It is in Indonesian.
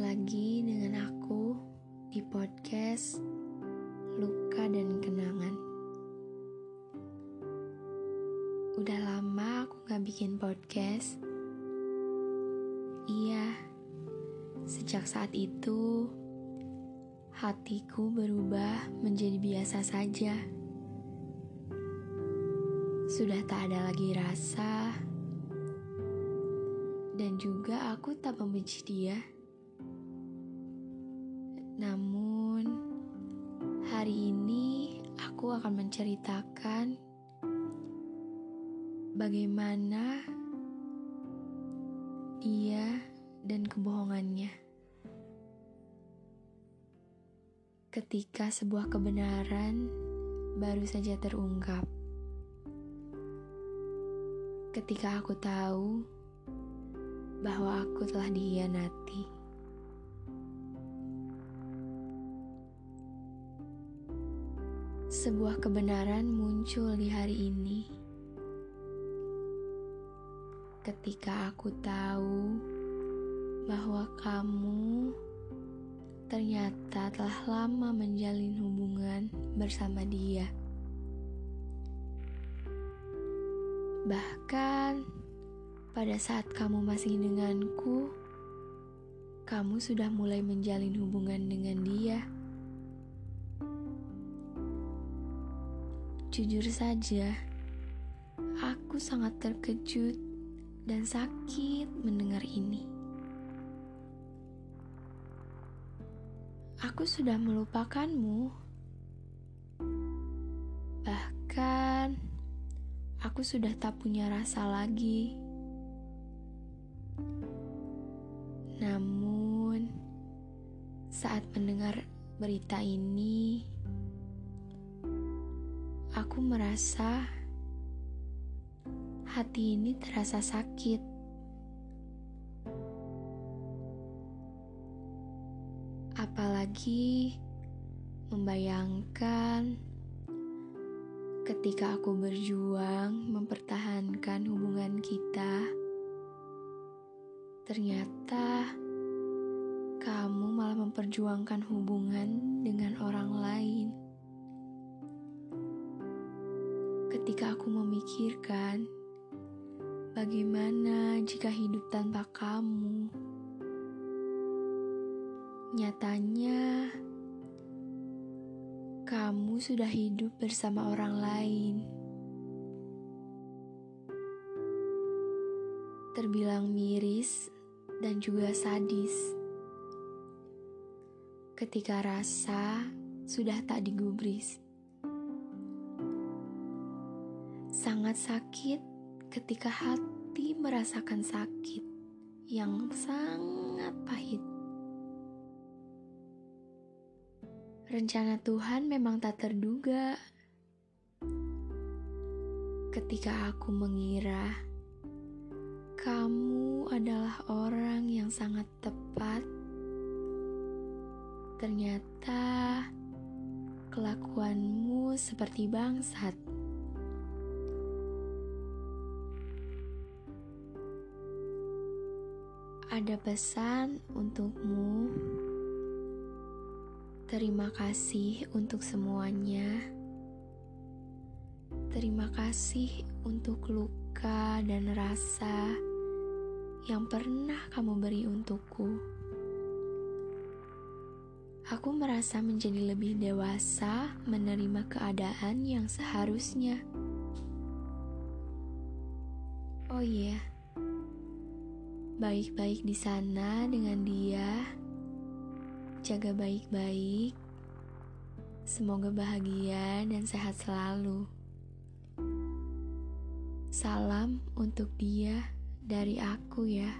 lagi dengan aku di podcast Luka dan Kenangan. Udah lama aku gak bikin podcast. Iya, sejak saat itu hatiku berubah menjadi biasa saja. Sudah tak ada lagi rasa, dan juga aku tak membenci dia. Namun, hari ini aku akan menceritakan bagaimana dia dan kebohongannya. Ketika sebuah kebenaran baru saja terungkap, ketika aku tahu bahwa aku telah dihianati. Sebuah kebenaran muncul di hari ini. Ketika aku tahu bahwa kamu ternyata telah lama menjalin hubungan bersama dia. Bahkan pada saat kamu masih denganku, kamu sudah mulai menjalin hubungan dengan dia. Jujur saja, aku sangat terkejut dan sakit mendengar ini. Aku sudah melupakanmu, bahkan aku sudah tak punya rasa lagi. Namun, saat mendengar berita ini, aku merasa hati ini terasa sakit. Apalagi membayangkan ketika aku berjuang mempertahankan hubungan kita, ternyata kamu malah memperjuangkan hubungan dengan orang lain. Ketika aku memikirkan bagaimana jika hidup tanpa kamu. Nyatanya, kamu sudah hidup bersama orang lain. Terbilang miris dan juga sadis. Ketika rasa sudah tak digubris. Sangat sakit ketika hati merasakan sakit yang sangat pahit. Rencana Tuhan memang tak terduga. Ketika aku mengira kamu adalah orang yang sangat tepat, ternyata kelakuanmu seperti bangsat. Ada pesan untukmu. Terima kasih untuk semuanya. Terima kasih untuk luka dan rasa yang pernah kamu beri untukku. Aku merasa menjadi lebih dewasa menerima keadaan yang seharusnya. Oh iya. Yeah baik-baik di sana dengan dia. Jaga baik-baik. Semoga bahagia dan sehat selalu. Salam untuk dia dari aku, ya.